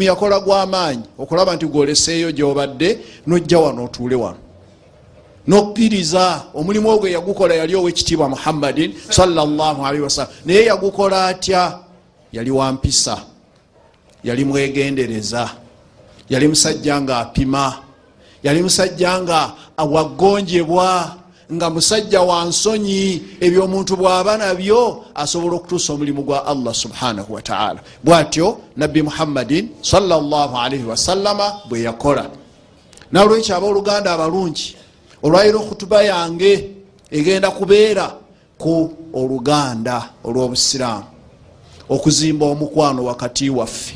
yakola gwamaanyi okulaba nti gwoleseeyo gyobadde nojja wano otuule wano. Nokkiriza omulimu ogwo yagukola yali owekitiibwa muhammadin salaalii wasalam naye yagukola atya? Yali wampisa yali mwegendereza yali musajja nga apima yali musajja nga wagonjebwa nga musajja wa nsonyi ebyo omuntu bw'aba nabyo asobola okutuusa omulimu gwa allah subhanahu wataala bwatyo nabbi muhammadin salaalii wasallama bwe yakola. Nalwekyo abooluganda abalungi olwaliro okutuba yange egenda kubeera ku oluganda olw'obusiraamu okuzimba omukwano wakati waffe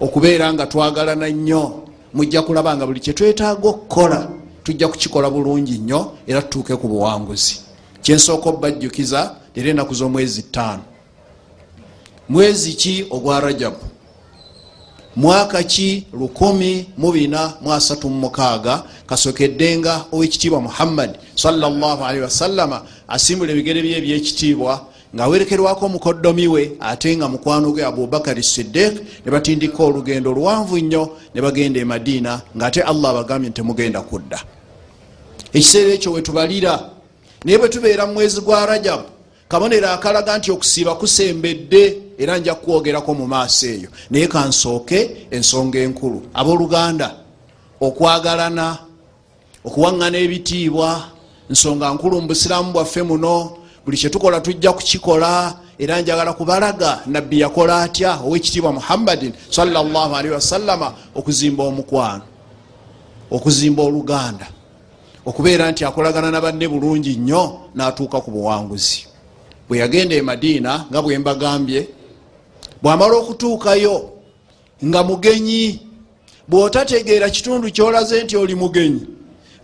okubeera nga twagalana nnyo mujja kulaba nga buli kyetwetaaga okukola tujja kukikola bulungi nnyo era tutuuke ku buwanguzi. Kyensooka obbajjukiza era enaku z'omwezi ttaano. Mwezi ki ogwa rajabu mwaka ki 136 kasokeddenga owekitiibwa muhammadi salli wasallama asimbula ebigere bye ebyekitiibwa ngaawerekerwako omukoddomi we ate nga mukwano gwe abubakari sidik ne batindika olugendo luwanvu nnyo ne bagenda e madiina ngaate allah abagambye ntemugenda kudda. Ekiseera ekyo wetubalira naye bwe tubeera mu mwezi gwa rajabu kabonero akalaga nti okusiiba kusembedde era nja kukwogerako mu maaso eyo. Naye kansooke ensonga enkulu. Abooluganda okwagalana okuwaŋŋana ebitiibwa nsonga nkulu mu busiraamu bwaffe muno buli kyetukola tujja kukikola era njagala kubalaga nabbi yakola atya owekitiibwa muhammadin salli wasallama okuzimba omukwano okuzimba oluganda okubeera nti akolagana na banne bulungi nnyo n'atuuka ku buwanguzi. Bwe yagenda e madiina nga bwe mbagambye bwamala okutuukayo nga mugenyi bw'otategeera kitundu kyolaze nti oli mugenyi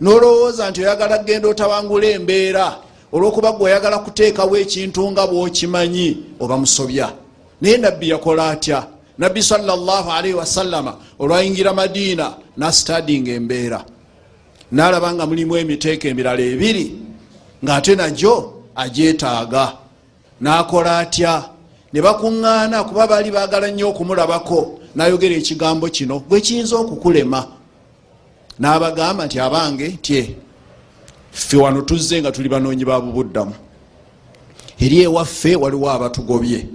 n'olowooza nti oyagala kgenda otawangula embeera olwokuba gwe oyagala kuteekawo ekintu nga bw'okimanyi oba musobya. Naye nabbi yakola atya? Nabbi salaalii wasallama olwayingira madiina nastadinga embeera. Nalaba nga mulimu emiteeko emirala ebiri ng'ate nagyo agyetaaga. Nakola atya? Ne bakuŋŋaana kuba baali baagala nnyo okumulabako nayogera ekigambo kino gwe kiyinza okukulema? N'abagamba nti abange tye ffe wano tuzze nga tuli banoonyi ba bubuddamu. Eri ewaffe waliwo abatugobye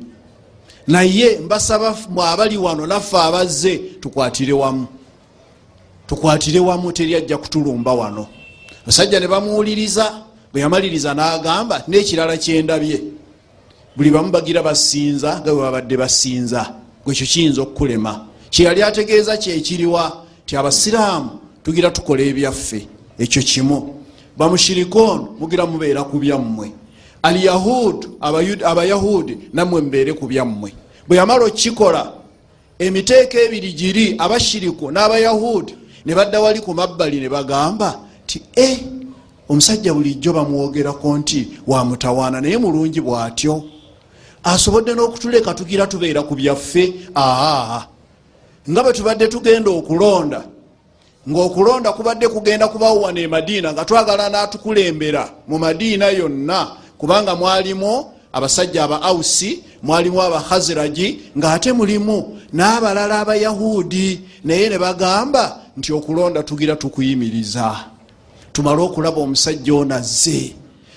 naye mbasaba abali wano naffe abazze tukwatire wamu. Tukwatire wamu teri ajja kutulumba wano. Basajja ne bamuwuliriza bwe yamaliriza n'agamba n'ekirala kyendabye buli bamu bagira basinza nga bwe babadde basinza gwekyo kiyinza okukulema. Kyeyali ategeeza kyekiriwa ti abasiraamu tugira tukola ebyaffe. Ekyo kimu bamushirikoon mugira mubeera ku byammwe alyahud abayahudi nammwe mubeere ku byammwe bwe yamala okukikola emiteeko ebiri giri abashiriku n'abayahudi ne badda wali ku mabbali ne bagamba ti e omusajja bulijjo bamuwogerako nti wamutawaana naye mulungi bw'atyo. Asobodde n'okutuleka tugira tubeera ku byaffe. Aa nga bwe tubadde tugenda okulonda ngaokulonda kubadde kugenda kubawowana e madiina nga twagala n'atukulembera mu madiina yonna kubanga mwalimu abasajja aba ausi mwalimu abahaziraji ng'ate mulimu n'abalala abayahudi naye ne bagamba nti okulonda tugira tukuyimiriza tumale okulaba omusajja ono azze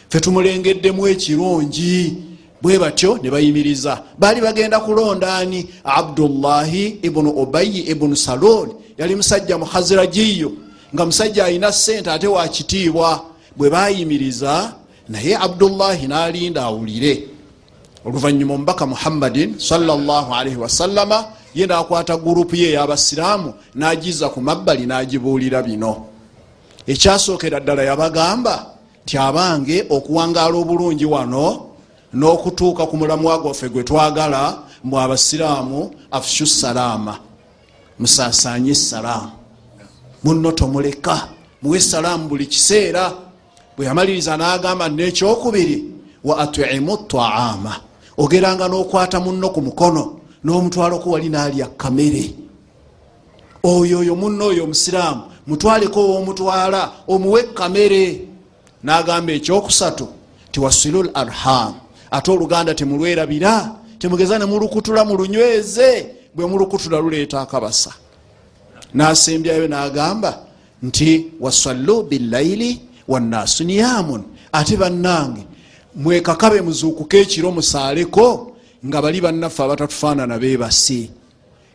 fe tumulengeddemu ekirungi bwe batyo ne bayimiriza. Baali bagenda kulonda ani? Abdullahi ibunu obayi ibunu saloni yali musajja muhazirajiyo nga musajja alina sente ate wakitiibwa bwe bayimiriza naye abdullahi n'alinda awulire. Oluvanyuma omubaka muhammadin salli wasallama ye nakwata gurupu ye ey'abasiraamu n'agiza ku mabbali n'agibuulira bino. Ekyasookera ddala yabagamba nti abange okuwangaala obulungi wano n'okutuuka ku mulamwa gwaffe gwe twagala mbw abasiraamu afshu salaama musaasanye esalaamu muno tomuleka. Muwe salaamu buli kiseera. Bwe yamaliriza n'agamba nekyokubiri wa atimu taama ogeranga n'okwata muno ku mukono n'omutwaloko wali n'alya kamere. Oyo oyo muno oyo omusiraamu mutwaleko owomutwala omuwe kamere. N'agamba ekyokusatu tiwasilu l arham. Ate oluganda temulwerabira temugeza nemulukutula mulunyweze bwe mulukutula luleeta akabasa. Nasembyayo nagamba nti wasallu billaili wannaasu niyamun ate bannange mwekakabe muzuukuka ekiro musaaleko nga bali bannaffe abatatufaanana bebase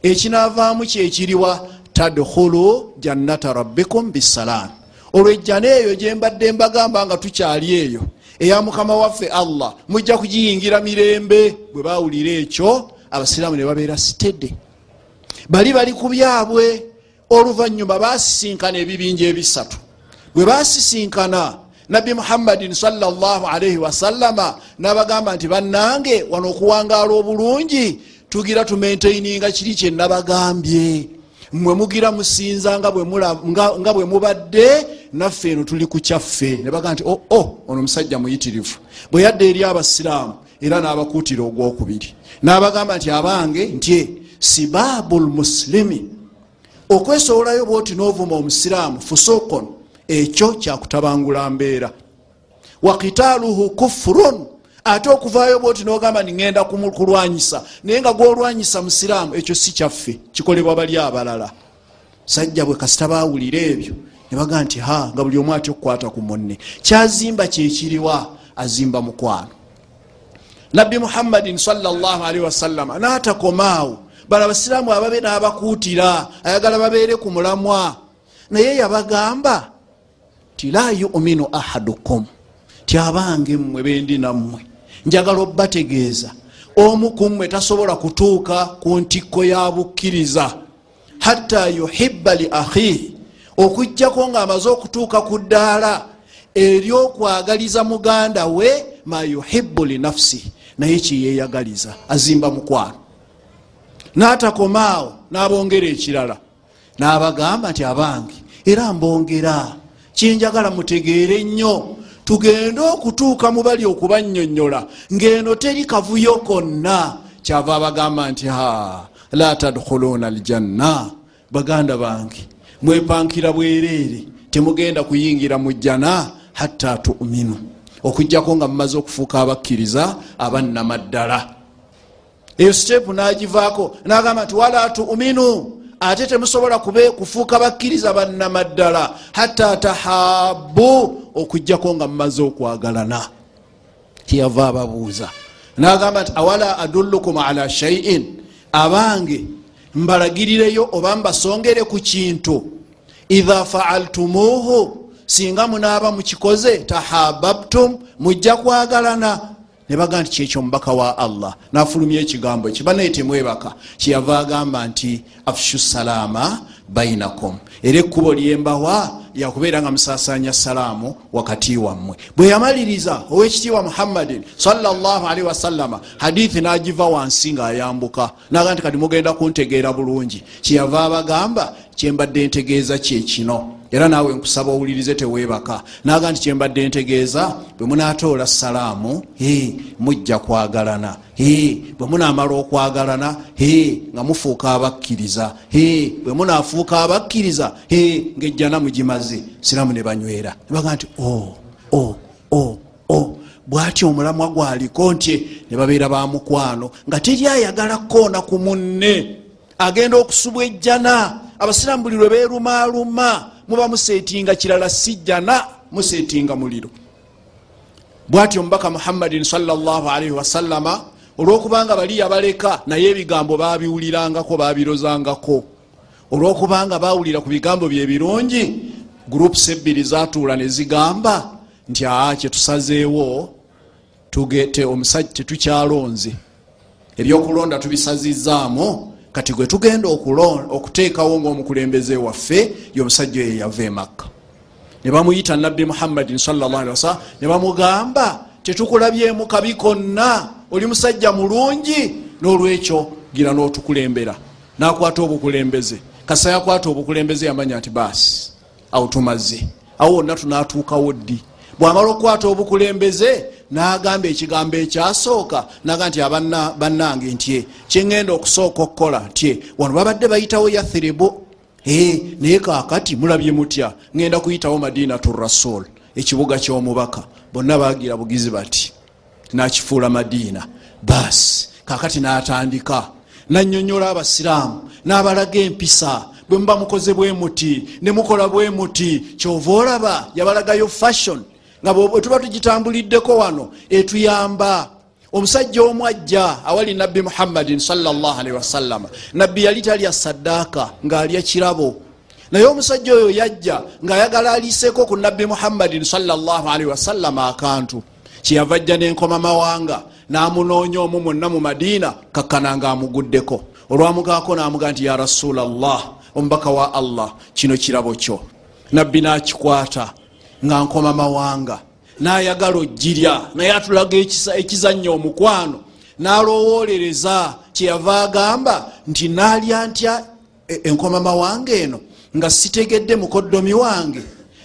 ekinaavaamu kyekiriwa tadkhulu jannata rabbikum bisalaam olwejjana eyo gyembadde mbagamba nga tukyali eyo eya mukama waffe allah mujja kugiyingira mirembe. Bwe bawulira ekyo abasiraamu ne babeera sitedde. Bali bali ku byabwe oluvanyuma basisinkana ebibinja ebisatu. Bwe basisinkana nabbi muhammadin salaalii wasallama nabagamba nti bannange wano okuwangaala obulungi tugira tumentaininga kiri kyenabagambye mwe mugira musinza nga bwe mubadde naffe eno tuli ku kyaffe. Nebaga nti oo oh, oh, ono omusajja muyitirivu. Bwe yadda eri abasiraamu era n'abakuutira ogwokubiri n'abagamba nti abange nti sibaabu lmuslimi okwesowolayo bwoti n'ovuma omusiraamu fusukon ekyo kyakutabangula mbeera. Wakitaaluhu kufurun ate okuvaayo bwoti nogamba niŋenda kulwanyisa. Naye nga gwolwanyisa musiraamu ekyo si kyaffe kikolebwa bali abalala. Sajja bwe kasita bawulira ebyo nebaga nti ha nga buli omu atya okukwata ku munne. Kyazimba kyekiriwa azimba mukwano nabbi muhammadin salli wasallama naatakomaawo bala abasiraamu ababe n'abakuutira ayagala babeere ku mulamwa. Naye yabagamba ti la yuminu ahadukum ti abange mmwe bendi nammwe. Njagala obbategeeza omu ku mmwe tasobola kutuuka ku ntikko ya bukkiriza. Hatta yuhibba li akhihi okugjako ng'amaze okutuuka ku ddaala eryokwagaliza muganda we ma yuhibbu li nafsihi naye kiyeyagaliza azimba mukwano. N'atakomaawo n'abongera ekirala. N'abagamba nti abange era mbongera. Kyenjagala mutegeere nnyo. Tugende okutuuka mu bali okubanyonyola ng'eno teri kavuyo konna. Kyava abagamba nti ha la tadkhuluuna aljanna. Baganda bange mwepankira bwereere temugenda kuyingira mu jjana hatta tuminu okugjako nga mumaze okufuuka abakkiriza abannamaddala. Eyo sitepu nagivaako nagamba nti wala tuminu ate temusobola kufuuka bakkiriza bannamaddala hatta tahabu okugjako nga mumaze okwagalana. Kyeyava ababuuza. Nagamba nti awala adullukum ala shaiin abange mbalagirireyo oba mbasongere ku kintu. Idha faaltumuhu singa munaaba mukikoze tahababtum mujja kwagalana. Nebaga nti kyekyo omubaka wa allah nafulumya ekigambo ekyo. Banaye temwebaka kyeyava agamba nti afshu salaama bainakum. Era ekkubo lyembawa yakubeera nga musasanya salaamu wakati wammwe. Bwe yamaliriza owekitiibwa muhammadin salli wasallama hadithi nagiva wansi ngaayambuka naga nti kati mugenda kuntegeera bulungi. Kyeyava abagamba kyembadde ntegeeza kyekino era naawe nkusaba owulirize tewebaka naga nti kyembadde ntegeeza bwe munatoola salaamu mujja kwagalana. Bwe munamala okwagalana nga mufuuka abakkiriza. Bwe munafuuka abakkiriza ngaejjana mugimaze siraamu ne banywera. Nebaga nti o o o o bwati omulamwa gwaliko ntye ne babeera ba mukwano nga teri ayagala koona ku munne. Agenda okusubwa ejjana. Abasiraamu buli lwe beerumaaluma muba musetinga kirala sijjana musetinga muliro. Bwati omubaka muhammadin salli wasallama olwokubanga bali yabaleka naye ebigambo babiwulirangako babirozangako olwokubanga bawulira ku bigambo byebirungi groups ebbiri zatuula nezigamba nti aa kyetusazeewo tugete omusajja tetukyalonze. Ebyokulonda tubisazizaamu kati gwe tugenda okuteekawo ngaomukulembeze waffe yomusajja oyo yava emakka ne bamuyita nabbi muhammadin sawasalam ne bamugamba tetukulabyemu kabi konna oli musajja mulungi. N'olwekyo gira n'otukulembera. Nakwata obukulembeze. Kasa yakwata obukulembeze yamanya nti baasi awo tumaze. Awo wonna tunatuukawo ddi? Bwamala okukwata obukulembeze nagamba ekigambo ekyasooka naga nti bannange ntye kyeŋenda okusooka okukola ntye wano babadde bayitawo yathiribu naye kakati mulabye mutya ŋenda kuyitawo madinatu rasul ekibuga kyomubaka. Bonna bagira bugizi bati nakifuula madiina basi kakati natandika nanyonyola abasiraamu n'abalaga empisa bwe muba mukoze bwe muti ne mukola bwe muti kyova olaba yabalagayo fashion nga bwe tuba tugitambuliddeko wano etuyamba. Omusajja omu ajja awali nabbi muhammadin salllahalihi wasallama nabbi yali talya saddaaka ng'alya kirabo. Naye omusajja oyo yajja ng'ayagala aliiseeko ku nabbi muhammadin salllahalihi wasallama akantu. Kyeyava ajja n'enkoma mawanga n'amunoonya omu mwonna mu madiina kakkana ng'amuguddeko. Olwamugaako n'amuga nti ya rasulllah omubaka wa allah kino kirabo kyo. Nabbi n'akikwata nga nkoma mawanga. Nayagala ogirya naye atulaga ekizanya omukwano. Nalowolereza kyeyava agamba nti nalya ntya e, enkoma mawanga eno nga sitegedde mukoddomi wange?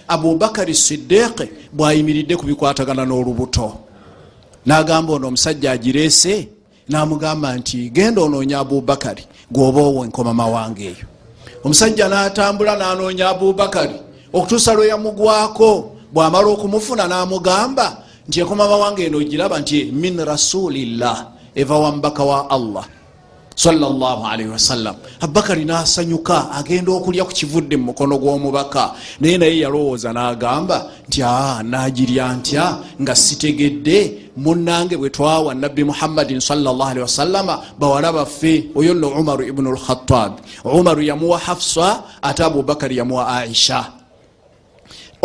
Abubakari sidiiki bwayimiridde kubikwatagana n'olubuto. Nagamba ono omusajja agireese namugamba nti genda onoonya abubakari gwoba owo enkoma mawanga eyo. Omusajja natambula nanoonya abubakari okutuusa lwe yamugwako bwamala okumufuna namugamba nti ekoma mawanga eno ogiraba nti min rasulillah eva wambaka wa allah wasallam abubakari nasanyuka agenda okulya ku kivudde mu mukono gw'omubaka. Naye naye yalowooza n'agamba nti aa nagirya ntya nga sitegedde munange bwe twawa nabbi muhammadin salllahalihi wasallama bawala baffe. Oyo nno umaru ibunu lkhatabi umaru yamuwa hafsa ate abubakari yamuwa aisha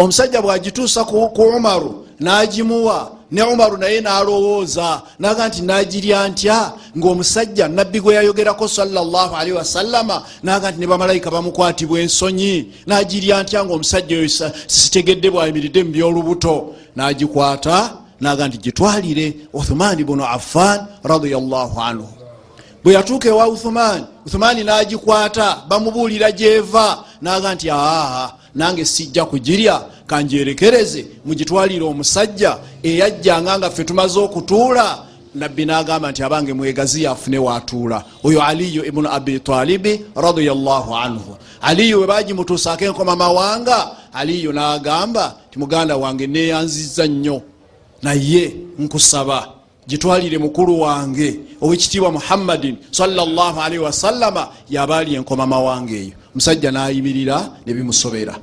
omusajja bwagituusa ku umaru nagimuwa ne umaru naye nalowooza naga nti nagirya ntya? Ngaomusajja nabbi gwe yayogerako salllahalihi wasallama naga nti ne bamalayika bamukwatibwa ensonyi. Nagirya ntya? Ngaomusajja oyo sitegedde bwayimiridde mu byolubuto. Nagikwata naga nti gitwalire uthumani bunu affan radiallahu anhu bwe yatuuka ewa uthumani uthumani nagikwata bamubuulira gyeva. Naga nti aa nange sijja kugirya kanjerekereze mugitwalire omusajja eyajjanga nga ffe tumaze okutuula. Nabbi nagamba nti abange mwegazi yafune watuula. Oyo aliyu ibunu abi talibi radiallahu anhu. Aliyu webagimutuusaako enkoma mawanga aliyu nagamba ti muganda wange neyanziza nnyo. Naye nkusaba gitwalire mukulu wange owekitiibwa muhammadin salllahalihi wasallama yabaali enkoma mawanga eyo. Musajja nayimirira nebimusobera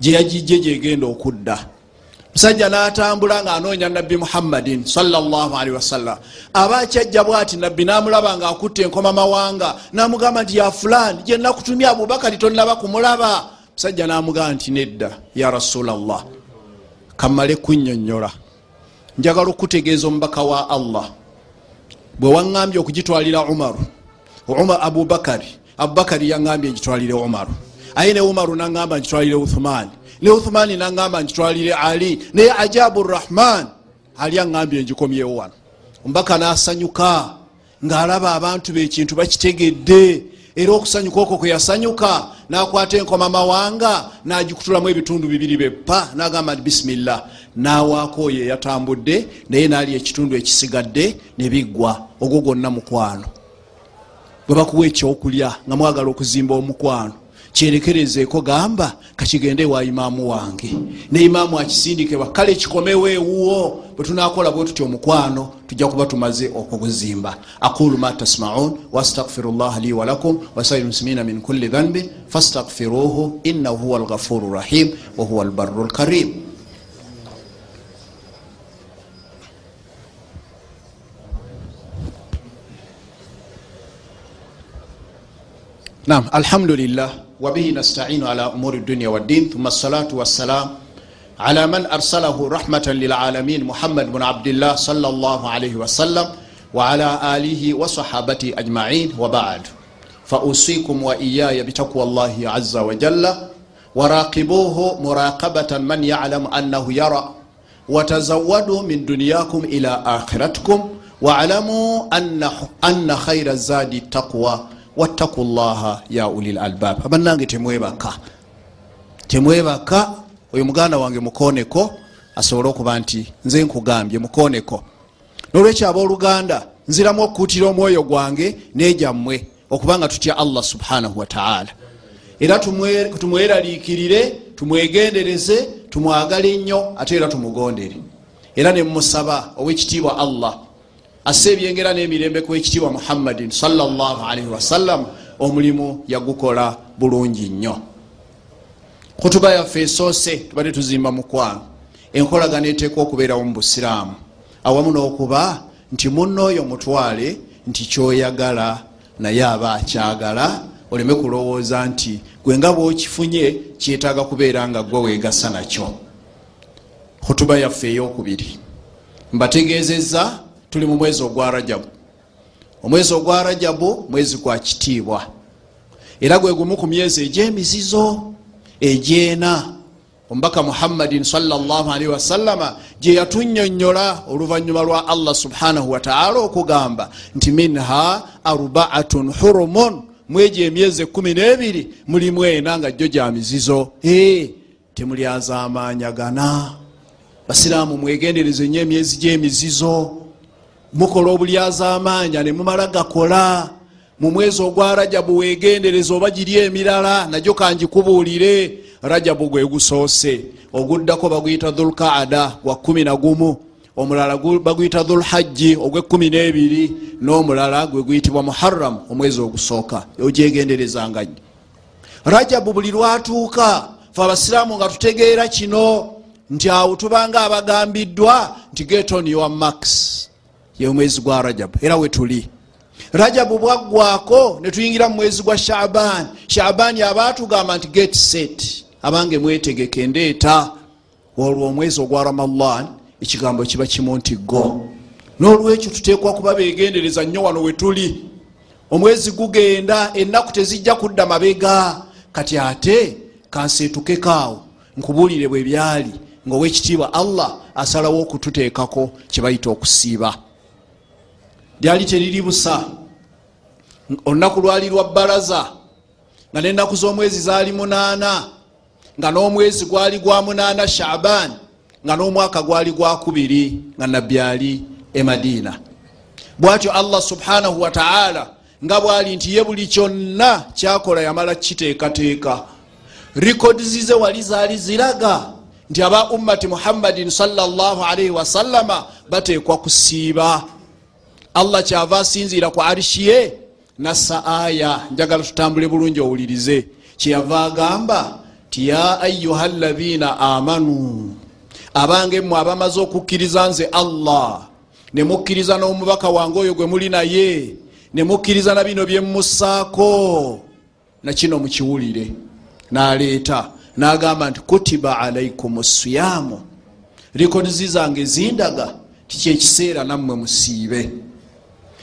gyeyagijje gyegenda okudda. Musajja natambula nga anoonya nabbi muhammadin salllahalihi wasallam aba akyajja bwati nabbi namulaba nga akutta enkoma mawanga namugamba nti ya fulani gyenakutumya abubakari tonaba kumulaba. Musajja namugamba nti nedda ya rasulllah kamale kunyonyola njagala okutegeeza omubaka wa allah. Bwe waŋambye okugitwalira umaru abubakari abubakari yaŋambye ngitwalire umaru aye ne umaru naŋamba ngitwalire uthumani ne uthumani naŋamba ngitwalire ali. Naye ajabu rrahman ali aŋambye ngikomyewo wano omubaka nasanyuka ng'alaba abantu be ekintu bakitegedde. Era okusanyuka okwo kwe yasanyuka nakwata enkoma mawanga nagikutulamu ebitundu bibiri beppa nagamba nti bisimillah nawaako oyo eyatambudde naye nali ekitundu ekisigadde nebiggwa ogwo gwonna mukwano. Bwe bakuwa ekyokulya nga mwagala okuzimba omukwano kyerekerezeeko gamba kakigende wa imaamu wange? Ne imaamu akisindikebwa kale kikomewo ewuwo. Bwe tunakola bwe tutya omukwano tujja kuba tumaze okuguzimba. Aqulu ma tasmaun wastaghfiru llah li walakum wasairi muslimina min kulli dhanbin fastaghfiruhu innahu huwa alghafuru rahim wahuwa albaru lkarim nam alhamdulillah وبه نستعين على أمور الدنيا والدين ثم الصلاة والسلام على من أرسله رحمة للعالمين محمد بن عبد الله صلى الله عليه وسلم وعلى آله وصحابته أجمعين وبعد فأوصيكم وإياي بتقوى الله عز وجل وراقبوه مراقبة من يعلم أنه يرى وتزودوا من دنياكم إلى آخرتكم واعلموا أن, أن خير الزاد التقوى Wattaku llaha ya ulil albab. Abannange temwebaka. Temwebaka oyo muganda wange mukoneko asobole okuba nti nze nkugambye mukoneko. Nolwekyo abooluganda nziramu okukuutira omwoyo gwange nejammwe okubanga tutya allah subhanahu wataala era tumweraliikirire tumwegendereze tumwagale nnyo ate era tumugondere. Era nemusaba owekitiibwa allah assa ebyengera n'emirembe kwekitiibwa muhammadin salllahalaihi wasallam omulimu yagukola bulungi nnyo. Kutuba yaffe esoose tubadde tuzimba mukwano enkolagano eteekwa okubeerawo mu busiraamu. Awamu n'okuba nti munnooyo mutwale nti kyoyagala naye aba akyagala oleme kulowooza nti gwe nga bwokifunye kyetaaga kubeera nga gwe weegasa nakyo. Kutuba yaffe eyokubiri. Mbategeezezza tuli mu mwezi ogwa rajabu omwezi ogwa rajabu mwezi gwa kitiibwa. Era gwe gumu ku myezi egy'emizizo egyena. Omubaka muhammadin salli wasalama gye yatunyonyola oluvanyuma lwa allah subhanahu wataala okugamba nti minha arbaatun hurumun. Mwegyo emyezi ekumi n'ebiri mulimu ena nga jjo gya mizizo. Temulyazamanyagana basiraamu mwegendereze nnyo emyezi gy'emizizo mukola obulyazamanya nemumala gakola. Mu mwezi ogwa rajabu wegendereza oba giri emirala nagyo kangikubuulire rajabu gwe gusoose. Oguddako baguyita dhulkaada gwa 1 omulala baguyita dhulhajji ogwekumi nebiri n'omulala gwe guyitibwa muharam omwezi ogusooka ogyegenderezanga nyo rajabu buli lwatuuka fe abasiraamu nga tutegeera kino nti awo tubanga abagambiddwa nti getoni wa max ye mwezi gwa rajabu era wetuli rajabu bwaggwako netuyingira mu mwezi gwa shaban shabani aba tugamba nti get set. Abange mwetegeke ndeeta. Olwo omwezi ogwa ramadan ekigambo kiba kimu nti go. N'olwekyo tuteekwa kuba begendereza nnyo wano wetuli omwezi gugenda ennaku tezijja kudda mabega. Kati ate kanseetukekaawo nkubuulire bwe byali ngaowekitiibwa allah asalawo okututeekako kyebayita okusiiba lyali teriri busa. Olunaku lwali lwa bbalaza nga nenaku z'omwezi zaali munaana nga n'omwezi gwali gwa munaana shaban nga n'omwaka gwali gwa kubiri nga nabbi ali e madiina. Bwatyo allah subhanahu wataala nga bwali nti ye buli kyonna kyakola yamala kiteekateeka rikodizi ze wali zaali ziraga nti aba ummati muhammadin salllahalaihi wasallama bateekwa kusiiba allah kyava asinziira ku arishi ye nassa aya njagala tutambule bulungi owulirize. Kyeyava agamba ti ya ayuha ladhina amanu abange mmwe abamaze okukkiriza nze allah ne mukkiriza n'omubaka wange oyo gwe muli naye ne mukkiriza na bino bye mmussaako nakino mukiwulire. N'aleeta n'agamba nti kutiba alaikum siyamu rikodizi zange zindaga tikyekiseera nammwe musiibe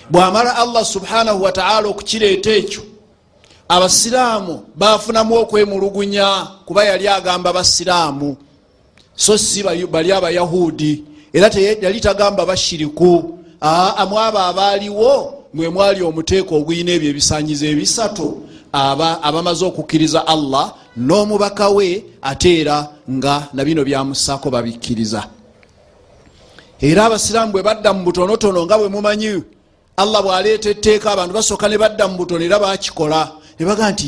bwamala allah subhanahu wataala okukireeta ekyo abasiraamu bafunamu okwemulugunya kuba yali agamba basiraamu. So si bali abayahudi era yali tagamba bashiriku amu abo abaaliwo mwe mwali omuteeko oguyina ebyo ebisanyizo ebisatu abamaze okukkiriza allah n'omubaka we ate era nga nabino byamusaako babikkiriza. Era abasiraamu bwe badda mu butonotono nga bwe mumanyi allah bwaleeta etteeka abantu basooka ne badda mu butono era bakikola ne bagaa nti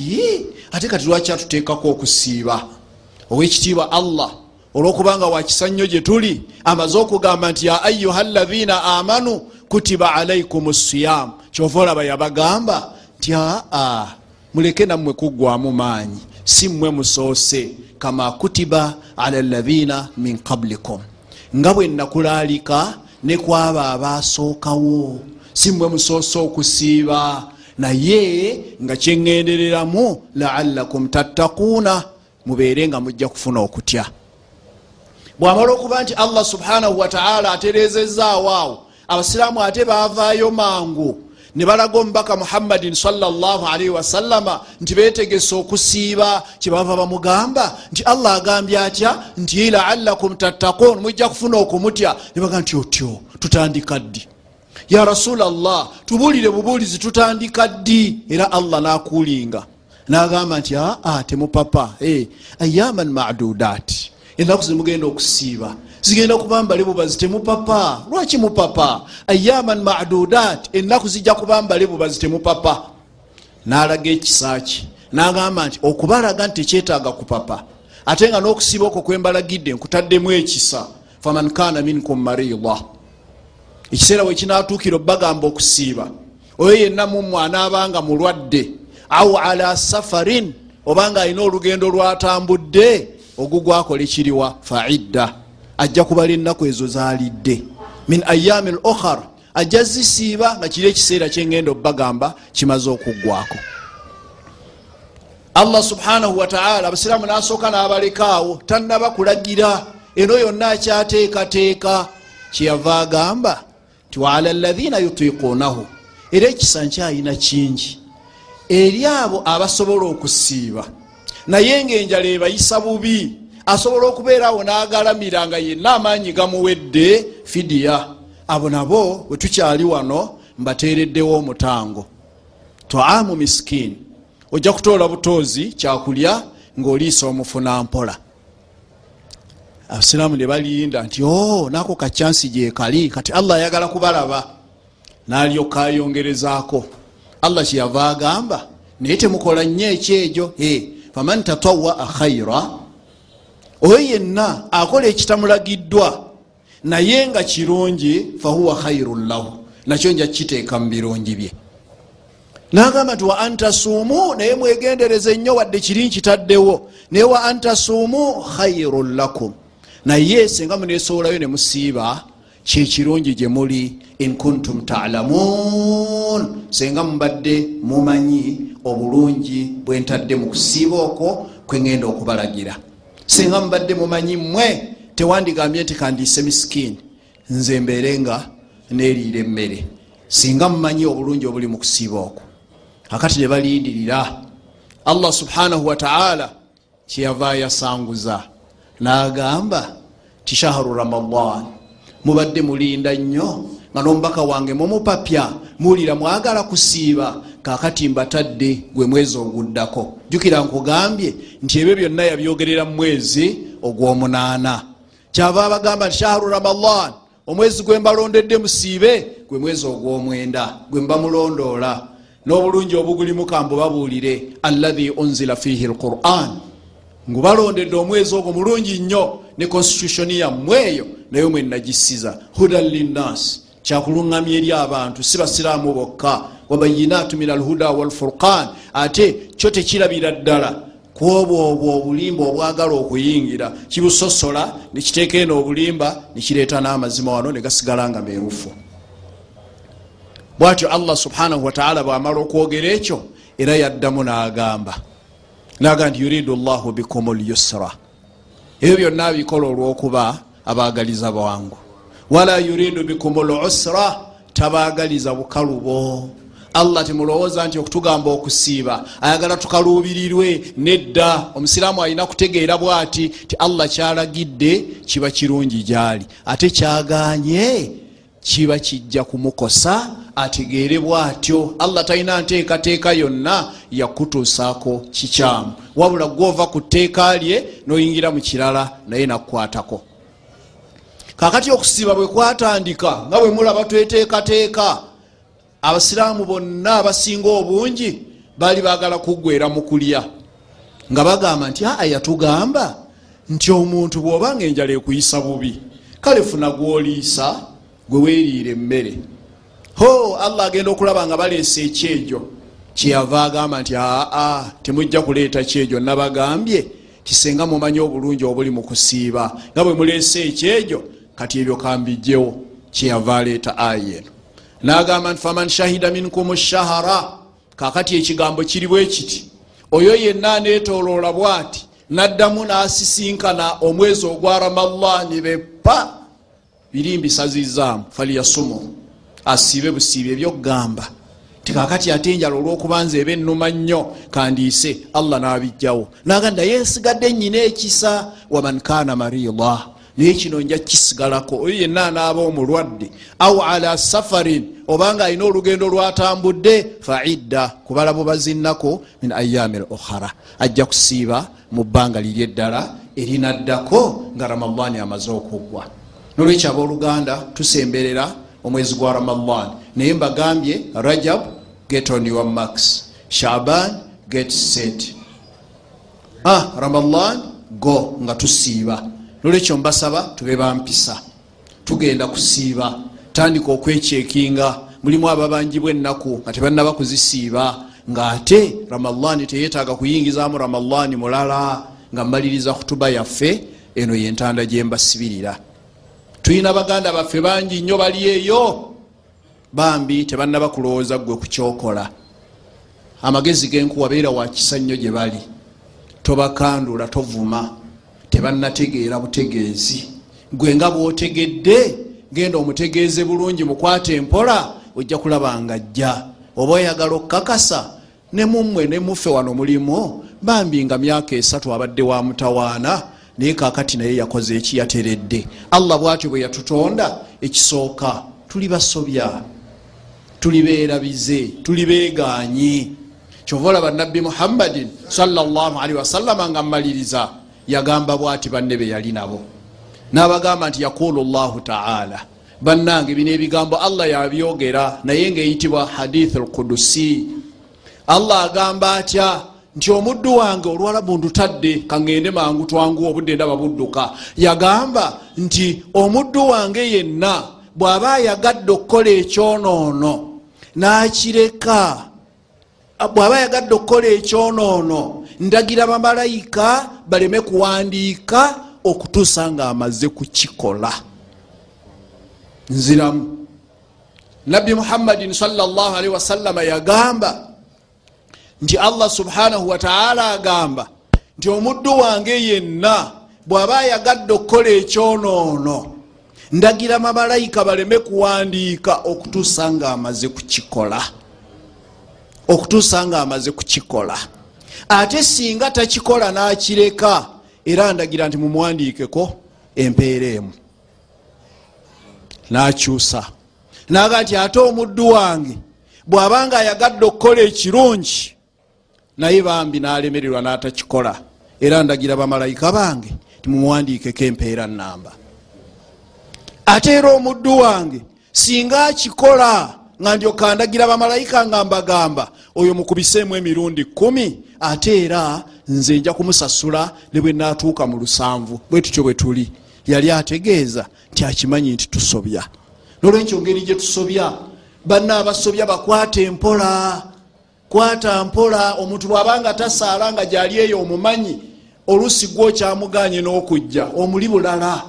ate kati lwaki atuteekako okusiiba? Owekitiibwa allah olwokubanga wakisa nnyo gye tuli amaze okugamba nti ya ayuha ladhina amanu kutiba alaikum siyamu kyova olaba yabagamba nti aa muleke nammwe kuggwamu maanyi si mmwe musoose kama kutiba ala ladhina min qablikum. Nga bwe nakulalika ne kwaba abasookawo si mmwe musoose okusiiba. Naye nga kyeŋŋendereramu laalakum tattakuuna mubeere nga mujja kufuna okutya. Bwamala okuba nti allah subhanahu wataala aterezezaawo awo abasiraamu ate baavaayo mangu. Ne balaga omubaka muhammadin salllahalaihi wasallama nti betegese okusiiba kyebava bamugamba nti allah agambye atya? Nti laalakum tattakun mujja kufuna okumutya. Ne baga nti otyo tutandika ddi ya rasulllah tubuulire bubuulizi tutandika ddi? Era allah nakulinga nagamba nti aa temupapa. Ayaman madudat. Enaku zemugenda okusiiba. Zigenda kuba mbale bubazi temupapa? Lwaki mupapa? Ayaman madudat. Enaku zijja kuba mbale bubazi temupapa. Nalaga ekisaki nagamba nti okubalaga nti tekyetaaga kupapa ate nga n'okusiiba okwo kwembalagidde nkutaddemu ekisa. Faman kana minkum marida ekiseera wekinatuukira obagamba okusiiba oyo yenna mumwe anaabanga mulwadde au ala safarin obanga alina olugendo lwatambudde ogugwakole kiriwa faidda ajja kubala ennaku ezo zalidde min ayami l okhar ajja zisiiba nga kiri ekiseera kyengenda obagamba kimaze okuggwako allah subhanahu wataala abasiraamu nasooka nabalekaawo tannaba kulagira. Eno yonna akyateekateeka. Kyeyava agamba ti waala lathina yutiquunahu era ekisa nkyayina kingi. Eri abo abasobola okusiiba naye ngaenjala ebayisa bubi asobola okubeerawo n'agalamira nga yenna amaanyi gamuwedde fidiya. Abo nabo bwe tukyali wano mbateereddewo omutango. Toamu miskini ojja kutoola butoozi kyakulya ng'oliisa omufuna mpola abasiraamu ne balinda nti o oh, naako kacyansi gyekali kati allah ayagala kubalaba. N'alyoka ayongerezaako. Allah kyeyava agamba naye temukola nnyo ekyekyo faman tatawaa khaira oyo yenna akola ekitamulagiddwa. Naye nga kirungi fahuwa khairun lahu. Nakyo nja kiteeka mu birungi bye. Nagamba nti wa antasuumu naye mwegendereze nnyo wadde kiri nkitaddewo. Naye wa antasuumu khairun lakum naye senga munesobolayo ne musiiba kyekirungi gye muli in kuntum talamuun senga mubadde mumanyi obulungi bwentadde mu kusiiba okwo kwegenda okubalagira. Senga mubadde mumanyi mmwe tewandigambye nti kandiise misikini nze mbeere nga neriira emmere. Singa mumanyi obulungi obuli mu kusiiba okwo. Akati ne balindirira allah subhanahu wataala kyeyava yasanguza nagamba ti shahru ramadan mubadde mulinda nnyo nga nomubaka wange mumupapya muwulira mwagala kusiiba kakati mbatadde gwe mwezi oguddako. Jukira nkugambye nti ebyo byonna yabyogerera mu mwezi ogwomunaana. Kyava abagamba nti shahru ramadan omwezi gwe mbalondedde musiibe gwe mwezi ogwomwenda gwe mbamulondoola n'obulungi obugulimu kambubabuulire allahi unzila fihi lquran ngubalondedde omwezi ogwo mulungi nnyo ne constitutioni yammwe eyo naye mwe nagisiza hudan linnas kyakuluŋŋamya eri abantu si basiraamu bokka. Wabayinatu min alhuda walfurqan ate kyo tekirabira ddala. Kwobwo obwo obulimba obwagala okuyingira kibusosola nekiteeka eno obulimba nekireeta n'amazima wano negasigala nga meerufu. Bwatyo allah subhanahu wataala bwamala okwogera ekyo era yaddamu n'agamba naga nti yuridu llahu bikum lyusra ebyo byonna bikola olwokuba abagaliza bwangu. Wala yuridu bikum lusra tabagaliza bukalubo. Allah timulowooza nti okutugamba okusiiba. Ayagala tukaluubirirwe nedda. Omusiraamu alina kutegeera bwati ti allah kyalagidde kiba kirungi gyali. Ate kyaganye kiba kijja kumukosa ategeere bwatyo. Allah talina nteekateeka yonna yakutuusaako kikyamu. Wabula gwova ku tteeka lye noyingira mu kirala naye nakukwatako kakati okusiiba bwe kwatandika nga bwe mulaba tweteekateeka abasiraamu bonna abasinga obungi baali bagala kuggwera mu kulya. Nga bagamba nti aa yatugamba nti omuntu bw'obanga enjala ekuyisa bubi kale funa gwoliisa gwe weeriira emmere. Ho allah agenda okulaba nga baleesa ekyejo. Kyeyava agamba nti aa temujja kuleeta kyejo. Nabagambye kisenga mumanyi obulungi obuli mu kusiiba nga bwe muleesa ekyejo kati ebyo kambijjewo kyeyava aleeta aya eno. Nagamba nti faman shahida minkum shahara kakati ekigambo kiri bwe kiti. Oyo yenna aneetoloola bwati naddamu n'asisinkana omwezi ogwa ramallani bepa biri mbisazizaamu faliyasumu asiibe busiibe ebyokugamba tikakati ate enjala olwokuba nze eba ennuma nnyo kandiise allah n'abijjawo naganda yesigadde nnyina ekisa. Waman kana marida naye kino nja kisigalako. Oyo yenna anaaba omulwadde. Au ala safarin. Obanga alina olugendo lwatambudde faidda kubala bubazinnako min ayami l okhara. Ajja kusiiba mu bbanga liri eddala erinaddako nga ramadani amaze okuggwa nolwekyo abooluganda tusemberera omwezi gwa ramadan. Naye mbagambye rajab get on your max shaban get set. Ah, ramadan go nga tusiiba. Nolwekyo mbasaba tube bampisa. Tugenda kusiiba. Tandika okwekyekinga mulimu ababangibwa ennaku nga tebannaba kuzisiiba ngaate ramadani teyetaaga kuyingizaamu ramadani mulala nga mmaliriza kutuba yaffe eno yentanda gyembasibirira tulina baganda baffe bangi nnyo bali eyo bambi tebannaba kulowooza gwe kukyokola amagezi genkuwa beera wakisa nnyo gye bali. Tobakandula tovuma. Tebannategeera butegeezi. Gwe nga bwotegedde genda omutegeeze bulungi mukwate empola ojja kulaba nga ajja. Oba oyagala okukakasa ne mummwe ne muffe wano mulimu bambi nga myaka esatu abadde wa mutawaana naye kakati naye yakoze ekiyateredde allah bwatyo bwe yatutonda ekisooka tuli basobya tuli beerabize tuli beeganyi kyova olaba nabbi muhammadin salli wasallama nga mmaliriza yagamba bwati banne be yali nabo. N'abagamba nti yaqulu llahu taala. Bannange bino ebigambo allah yabyogera naye ngaeyitibwa hadith alkudusi allah agamba atya nti omuddu wange olwalabu ndutadde kaŋŋende mangu twangu obudde ndaba budduka. Yagamba nti omuddu wange yenna bw'aba ayagadde okukola ekyonoono n'akireka bw'aba ayagadde okukola ekyonoono ndagira bamalayika baleme kuwandiika okutuusa ng'amaze kukikola. Nziramu. Nabbi muhammadin salli wasallama yagamba nti allah subhanahu wataala agamba nti omuddu wange yenna bw'aba ayagadde okukola ekyonoono ndagira mamalayika baleme kuwandiika okutuusa nga amaze kukikola okutuusa nga amaze kukikola. Ate singa takikola n'akireka era ndagira nti mumuwandiikeko empeera emu. N'akyusa. Naga nti ate omuddu wange bw'abanga ayagadde okukola ekirungi naye bambi n'alemererwa n'atakikola. Era ndagira bamalayika bange timumuwandiikeko empeera namba ate era omuddu wange singa akikola nga ndyokandagira bamalayika nga mbagamba oyo mukubiseemu emirundi kumi ate era nze nja kumusasula ne bwe natuuka mu lusanvu. Bwe tutyo bwe tuli yali ategeeza nti akimanyi nti tusobya. Nolwekyo ngeri gye tusobya banna abasobya bakwata empola kwata mpola omuntu bw'abanga tasaala nga gyali eyo omumanyi olusi gwo kyamuganye n'okujja omuli bulala.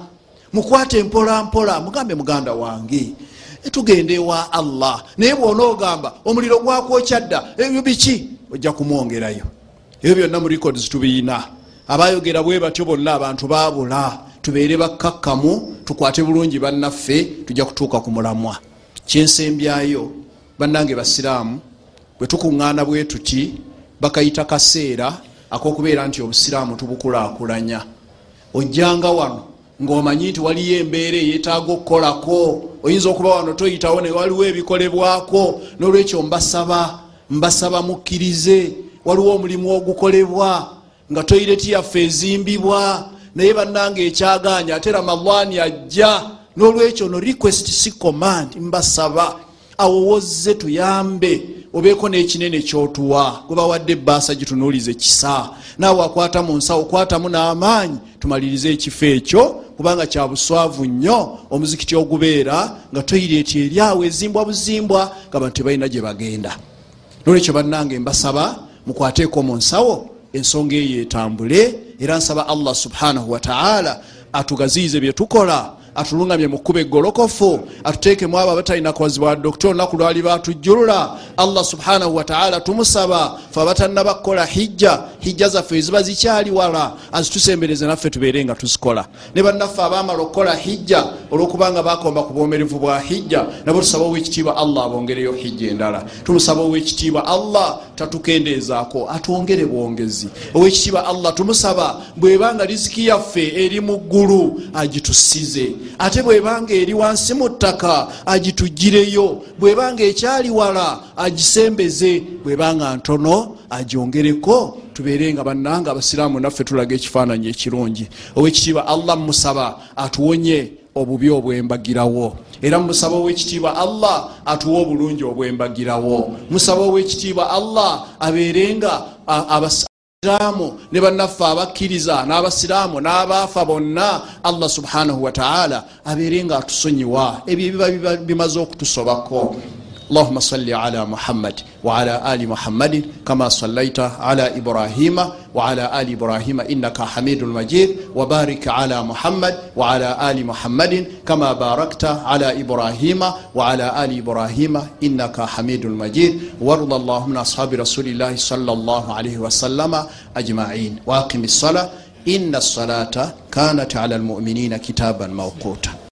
Mukwate mpola mpola mugambe muganda wange. Tugende ewa allah. Naye bwona ogamba omuliro gwakwokyadda ebyo biki? Ojja kumwongerayo. Ebyo byonna mu records tubiina abayogera bwe batyo bonna abantu babula tubeere bakkakkamu tukwate bulungi bannaffe tujja kutuuka ku mulamwa. Kyensembyayo bannange basiraamu bwe tukuŋŋaana bwe tuti bakayita kaseera akokubeera nti obusiraamu tubukulaakulanya. Ojjanga wano ng'omanyi nti waliyo embeera eyetaaga okukolako oyinza okuba wano toyitawo ne waliwo ebikolebwako n'olwekyo mbasaba mbasaba mukkirize. Waliwo omulimu ogukolebwa nga toyireti yaffe ezimbibwa naye bannanga ekyaganya ate ramadani ajja. N'olwekyo no request si command mbasaba awowozze tuyambe obeeko n'ekinene kyotuwa gwe bawadde ebbaasa gitunuulize kisa. Naawe akwata mu nsawo kwatamu n'amaanyi tumalirize ekifo ekyo kubanga kya buswavu nnyo omuzikiti ogubeera nga toyireeti eryawo ezimbwa buzimbwa nga bantu tebalina gye bagenda. Nolwekyo bannange mbasaba mukwateeko mu nsawo ensonga eyo etambule era nsaba allah subhanahu wataala atugaziize bye tukola atulungamye mu kkuba eggolokofu atuteekemu abo abatalina kwazibwa dokita olunaku lwali batujjulula allah subhanahu wataala tumusaba fe abatannaba kukola hijja hijja zaffe eziba zikyali wala azitusembereze naffe tubeere nga tuzikola. Ne bannaffe abamala okukola hijja olwokubanga bakomba ku bwomerevu bwa hijja nabo tusaba owekitiibwa allah abongereyo hijja endala. Tumusaba owekitiibwa allah tatukendeezaako atwongere bwongezi. Owekitiibwa allah tumusaba bwebanga riziki yaffe eri mu ggulu agitusize ate bwebanga eri wansi mu ttaka agitugireyo bwebanga ekyali wala agisembeze bwebanga ntono agyongereko tubeere nga bannanga abasiraamu naffe tulaga ekifaananyi ekirungi. Owekitiibwa allah musaba atuwonye obubi obwembagirawo. Era musaba owekitiibwa allah atuwe obulungi obwembagirawo. Musaba owekitiibwa allah abeerenga siraamu ne bannaffe abakkiriza n'abasiraamu n'abaafa bonna allah subhanahu wataala abeere nga atusonyiwa. Ebyo ebiba bimaze okutusobako اللهم صل على محمد وعلى آل محمد كما صليت على إبراهيم وعلى آل إبراهيم إنك حميد مجيد وبارك على محمد وعلى آل محمد كما باركت على إبراهيم وعلى آل إبراهيم إنك حميد مجيد وارض اللهم عن أصحاب رسول الله صلى الله عليه وسلم أجمعين وأقم الصلاة إن الصلاة كانت على المؤمنين كتابا موقوتا